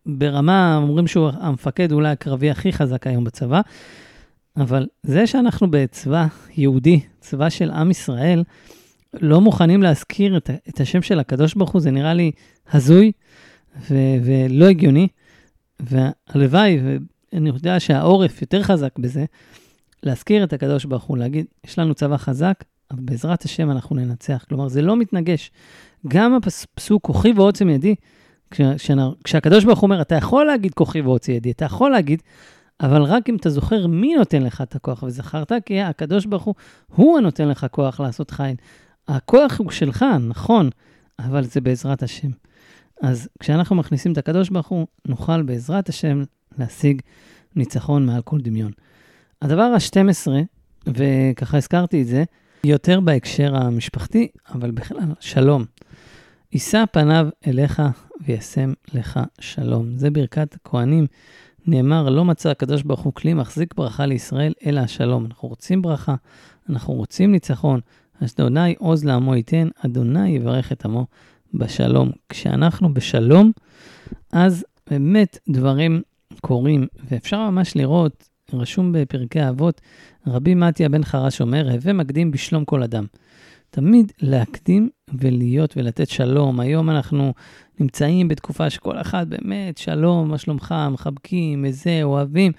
S1: ברמה, אומרים שהוא המפקד אולי הקרבי הכי חזק היום בצבא, אבל זה שאנחנו בצבא יהודי, צבא של עם ישראל, לא מוכנים להזכיר את, את השם של הקדוש ברוך הוא, זה נראה לי הזוי ו- ולא הגיוני. והלוואי, ואני יודע שהעורף יותר חזק בזה, להזכיר את הקדוש ברוך הוא, להגיד, יש לנו צבא חזק, אבל בעזרת השם אנחנו ננצח. כלומר, זה לא מתנגש. גם הפסוק כוחי ועוצם ידי, כש, כשהקדוש ברוך הוא אומר, אתה יכול להגיד כוחי ועוצם ידי, אתה יכול להגיד, אבל רק אם אתה זוכר מי נותן לך את הכוח, וזכרת כי הקדוש ברוך הוא, הוא הנותן לך כוח לעשות חיל. הכוח הוא שלך, נכון, אבל זה בעזרת השם. אז כשאנחנו מכניסים את הקדוש ברוך הוא, נוכל בעזרת השם להשיג ניצחון מעל כל דמיון. הדבר ה-12, וככה הזכרתי את זה, יותר בהקשר המשפחתי, אבל בכלל, שלום. יישא פניו אליך וישם לך שלום. זה ברכת הכהנים נאמר, לא מצא הקדוש ברוך הוא כלי מחזיק ברכה לישראל, אלא השלום. אנחנו רוצים ברכה, אנחנו רוצים ניצחון. אדוני עוז לעמו ייתן, אדוני יברך את עמו בשלום. כשאנחנו בשלום, אז באמת דברים קורים, ואפשר ממש לראות, רשום בפרקי האבות, רבי מתיה בן חרש אומר, הווה מקדים בשלום כל אדם. תמיד להקדים ולהיות ולתת שלום. היום אנחנו נמצאים בתקופה שכל אחד באמת, שלום, מה שלומך, מחבקים, איזה, אוהבים,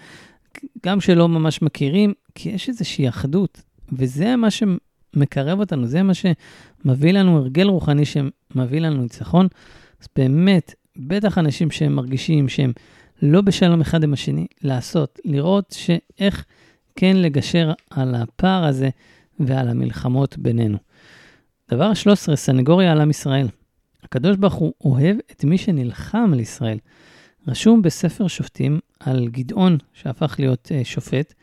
S1: גם שלא ממש מכירים, כי יש איזושהי אחדות, וזה מה שמקרב אותנו, זה מה שמביא לנו הרגל רוחני שמביא לנו ניצחון. אז באמת, בטח אנשים שהם מרגישים שהם לא בשלום אחד עם השני, לעשות, לראות שאיך כן לגשר על הפער הזה ועל המלחמות בינינו. דבר 13, סנגוריה על עם ישראל. הקדוש ברוך הוא אוהב את מי שנלחם על ישראל. רשום בספר שופטים על גדעון שהפך להיות uh, שופט,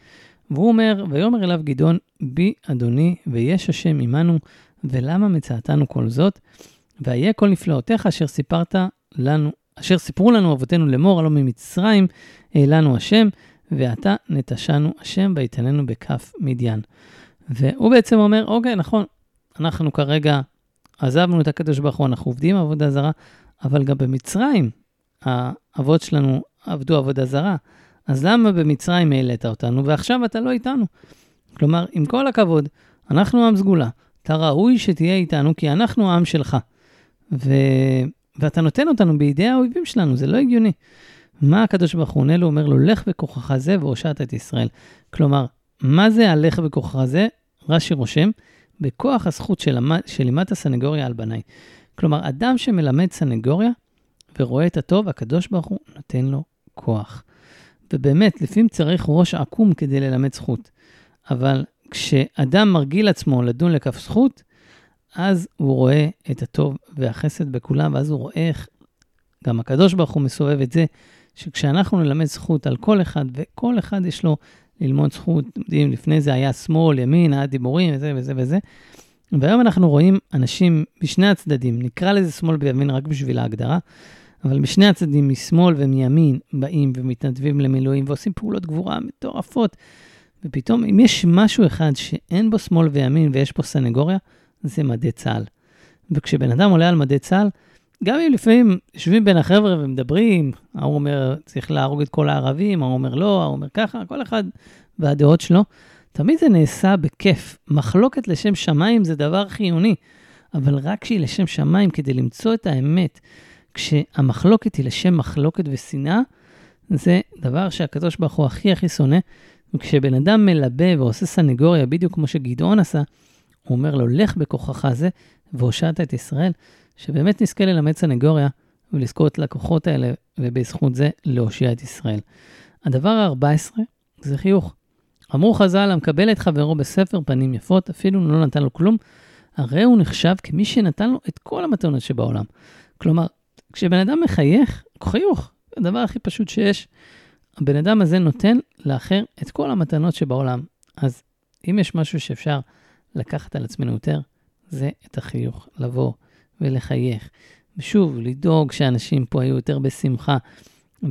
S1: והוא אומר, ויאמר אליו גדעון, בי אדוני, ויש השם עמנו, ולמה מצאתנו כל זאת? ואיה כל נפלאותיך אשר סיפרת לנו, אשר סיפרו לנו אבותינו לאמור, הלא ממצרים העלנו השם, ועתה נטשנו השם ויתננו בכף מדיין. והוא בעצם אומר, אוקיי, נכון, אנחנו כרגע עזבנו את הקדוש ברוך הוא, אנחנו עובדים עבודה זרה, אבל גם במצרים האבות שלנו עבדו עבודה זרה. אז למה במצרים העלית אותנו ועכשיו אתה לא איתנו? כלומר, עם כל הכבוד, אנחנו עם סגולה, אתה ראוי שתהיה איתנו כי אנחנו העם שלך. ו... ואתה נותן אותנו בידי האויבים שלנו, זה לא הגיוני. מה הקדוש ברוך הוא עונה לו? אומר לו, לך בכוחך זה והושעת את ישראל. כלומר, מה זה הלך בכוחך זה? רש"י רושם, בכוח הזכות של, של לימת הסנגוריה על בניי. כלומר, אדם שמלמד סנגוריה ורואה את הטוב, הקדוש ברוך הוא נותן לו כוח. ובאמת, לפעמים צריך ראש עקום כדי ללמד זכות. אבל כשאדם מרגיל עצמו לדון לכף זכות, אז הוא רואה את הטוב והחסד בכולם, ואז הוא רואה איך גם הקדוש ברוך הוא מסובב את זה, שכשאנחנו נלמד זכות על כל אחד, וכל אחד יש לו ללמוד זכות, יודעים, לפני זה היה שמאל, ימין, היה דיבורים, וזה וזה וזה. והיום אנחנו רואים אנשים בשני הצדדים, נקרא לזה שמאל וימין רק בשביל ההגדרה, אבל משני הצדדים, משמאל ומימין, באים ומתנדבים למילואים ועושים פעולות גבורה מטורפות. ופתאום, אם יש משהו אחד שאין בו שמאל וימין ויש פה סנגוריה, זה מדי צה"ל. וכשבן אדם עולה על מדי צה"ל, גם אם לפעמים יושבים בין החבר'ה ומדברים, ההוא אומר, צריך להרוג את כל הערבים, ההוא אומר לא, ההוא אומר ככה, כל אחד והדעות שלו, תמיד זה נעשה בכיף. מחלוקת לשם שמיים זה דבר חיוני, אבל רק שהיא לשם שמיים כדי למצוא את האמת. כשהמחלוקת היא לשם מחלוקת ושנאה, זה דבר שהקדוש ברוך הוא הכי הכי שונא. וכשבן אדם מלבה ועושה סנגוריה, בדיוק כמו שגדעון עשה, הוא אומר לו, לך בכוחך זה והושעת את ישראל, שבאמת נזכה ללמד סנגוריה ולזכות לקוחות האלה, ובזכות זה להושיע את ישראל. הדבר ה-14 זה חיוך. אמרו חז"ל, המקבל את חברו בספר פנים יפות, אפילו לא נתן לו כלום, הרי הוא נחשב כמי שנתן לו את כל המתנות שבעולם. כלומר, כשבן אדם מחייך, חיוך, הדבר הכי פשוט שיש, הבן אדם הזה נותן לאחר את כל המתנות שבעולם. אז אם יש משהו שאפשר לקחת על עצמנו יותר, זה את החיוך, לבוא ולחייך. ושוב, לדאוג שאנשים פה היו יותר בשמחה.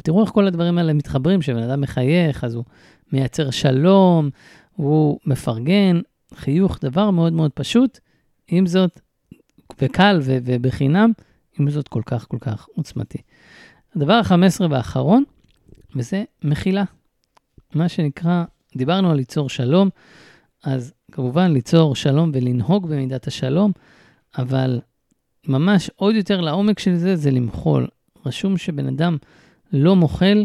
S1: תראו איך כל הדברים האלה מתחברים, כשבן אדם מחייך, אז הוא מייצר שלום, הוא מפרגן, חיוך, דבר מאוד מאוד פשוט, עם זאת, וקל ובחינם, עם זאת כל כך כל כך עוצמתי. הדבר ה-15 והאחרון, וזה מחילה. מה שנקרא, דיברנו על ליצור שלום, אז כמובן ליצור שלום ולנהוג במידת השלום, אבל ממש עוד יותר לעומק של זה, זה למחול. רשום שבן אדם לא מוחל,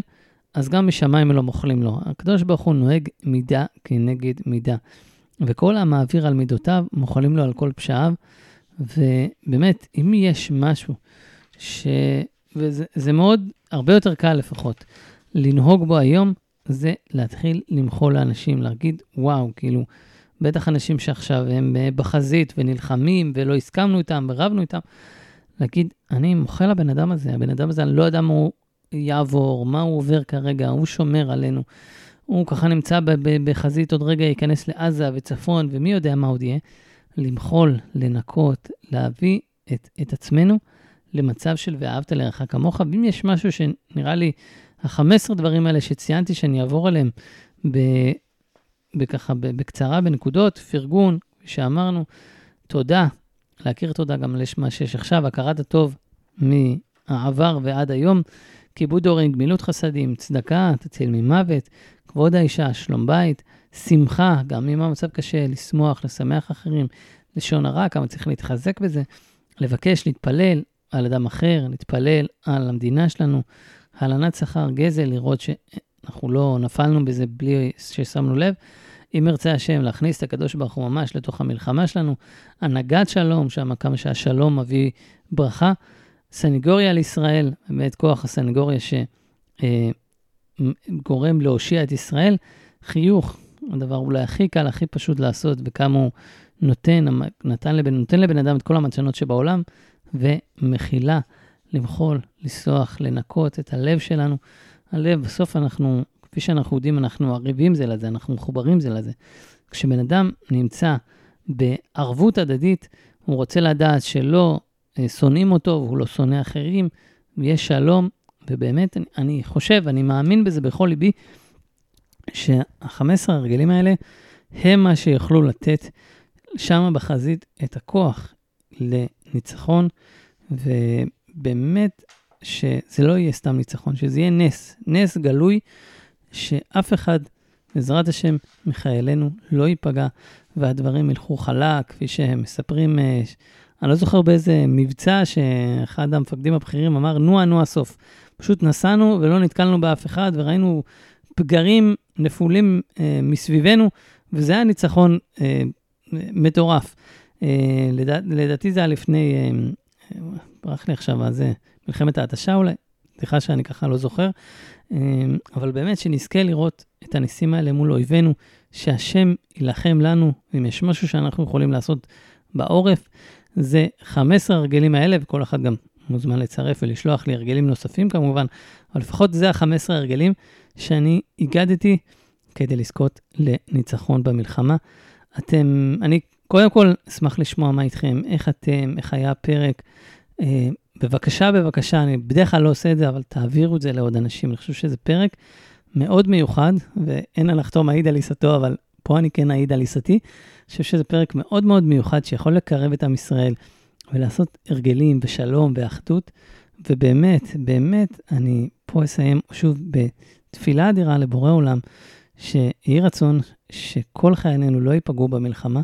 S1: אז גם משמיים לא מוחלים לו. הקדוש ברוך הוא נוהג מידה כנגד מידה. וכל המעביר על מידותיו, מוחלים לו על כל פשעיו. ובאמת, אם יש משהו ש... וזה מאוד, הרבה יותר קל לפחות, לנהוג בו היום, זה להתחיל למחול לאנשים, להגיד, וואו, כאילו, בטח אנשים שעכשיו הם אה, בחזית ונלחמים ולא הסכמנו איתם ורבנו איתם, להגיד, אני מוחל לבן אדם הזה, הבן אדם הזה, אני לא יודע מה הוא יעבור, מה הוא עובר כרגע, הוא שומר עלינו. הוא ככה נמצא בחזית, עוד רגע ייכנס לעזה וצפון, ומי יודע מה עוד יהיה. למחול, לנקות, להביא את, את עצמנו למצב של ואהבת לרעך כמוך. ואם יש משהו שנראה לי, ה-15 דברים האלה שציינתי שאני אעבור עליהם בככה, בקצרה, בנקודות, פרגון, שאמרנו, תודה, להכיר תודה גם למה שיש עכשיו, הכרת הטוב מהעבר ועד היום, כיבוד הורים, גמילות חסדים, צדקה, תציל ממוות, כבוד האישה, שלום בית, שמחה, גם אם המצב קשה, לשמוח, לשמח אחרים, לשון הרע, כמה צריך להתחזק בזה, לבקש, להתפלל על אדם אחר, להתפלל על המדינה שלנו, הלנת שכר, גזל, לראות שאנחנו לא נפלנו בזה בלי ששמנו לב. אם ירצה השם להכניס את הקדוש ברוך הוא ממש לתוך המלחמה שלנו, הנהגת שלום, שם כמה שהשלום מביא ברכה. סנגוריה על ישראל, באמת כוח הסנגוריה שגורם אה, להושיע את ישראל, חיוך, הדבר אולי הכי קל, הכי פשוט לעשות, וכמה הוא נותן, נתן לבן, נותן לבן אדם את כל המתנות שבעולם, ומכילה, למחול, לסלוח, לנקות את הלב שלנו. הלב, בסוף אנחנו, כפי שאנחנו יודעים, אנחנו ערבים זה לזה, אנחנו מחוברים זה לזה. כשבן אדם נמצא בערבות הדדית, הוא רוצה לדעת שלא אה, שונאים אותו והוא לא שונא אחרים, ויש שלום, ובאמת, אני, אני חושב, אני מאמין בזה בכל ליבי, שה-15 הרגלים האלה הם מה שיוכלו לתת שם בחזית את הכוח לניצחון, ובאמת שזה לא יהיה סתם ניצחון, שזה יהיה נס, נס גלוי, שאף אחד, בעזרת השם, מחיילינו לא ייפגע, והדברים ילכו חלק, כפי שהם מספרים, אה, אני לא זוכר באיזה מבצע שאחד המפקדים הבכירים אמר, נוע, נוע סוף. פשוט נסענו ולא נתקלנו באף אחד, וראינו פגרים נפולים אה, מסביבנו, וזה היה ניצחון אה, מטורף. אה, לדע, לדעתי זה היה לפני, אה, ברח לי עכשיו, זה, מלחמת ההתשה אולי? סליחה שאני ככה לא זוכר. אה, אבל באמת שנזכה לראות את הניסים האלה מול אויבינו, שהשם יילחם לנו, אם יש משהו שאנחנו יכולים לעשות בעורף, זה 15 הרגלים האלה, וכל אחד גם מוזמן לצרף ולשלוח לי הרגלים נוספים כמובן, אבל לפחות זה ה-15 הרגלים שאני הגדתי כדי לזכות לניצחון במלחמה. אתם, אני קודם כל אשמח לשמוע מה איתכם, איך אתם, איך היה הפרק. בבקשה, בבקשה, אני בדרך כלל לא עושה את זה, אבל תעבירו את זה לעוד אנשים. אני חושב שזה פרק מאוד מיוחד, ואין על לחתום מעיד על עיסתו, אבל פה אני כן אעיד על עיסתי. אני חושב שזה פרק מאוד מאוד מיוחד שיכול לקרב את עם ישראל ולעשות הרגלים ושלום ואחדות. ובאמת, באמת, אני פה אסיים שוב בתפילה אדירה לבורא עולם, שיהי רצון שכל חיילינו לא ייפגעו במלחמה,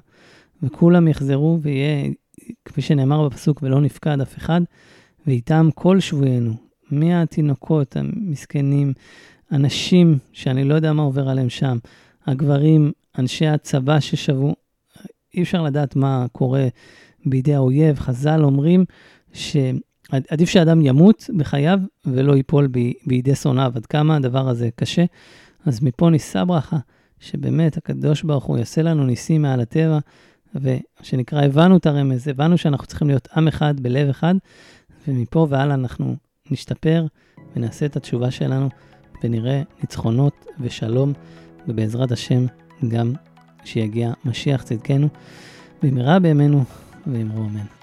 S1: וכולם יחזרו ויהיה, כפי שנאמר בפסוק, ולא נפקד אף אחד, ואיתם כל שבויינו, מהתינוקות המסכנים, אנשים שאני לא יודע מה עובר עליהם שם, הגברים, אנשי הצבא ששבו, אי אפשר לדעת מה קורה בידי האויב. חז"ל אומרים שעדיף שאדם ימות בחייו ולא ייפול ב, בידי שונאיו, עד כמה הדבר הזה קשה. אז מפה נישא ברכה, שבאמת הקדוש ברוך הוא יעשה לנו ניסים מעל הטבע, ושנקרא, הבנו את הרמז, הבנו שאנחנו צריכים להיות עם אחד בלב אחד, ומפה והלאה אנחנו נשתפר ונעשה את התשובה שלנו, ונראה ניצחונות ושלום, ובעזרת השם גם שיגיע משיח צדקנו, במהרה בימינו ואמרו אמן.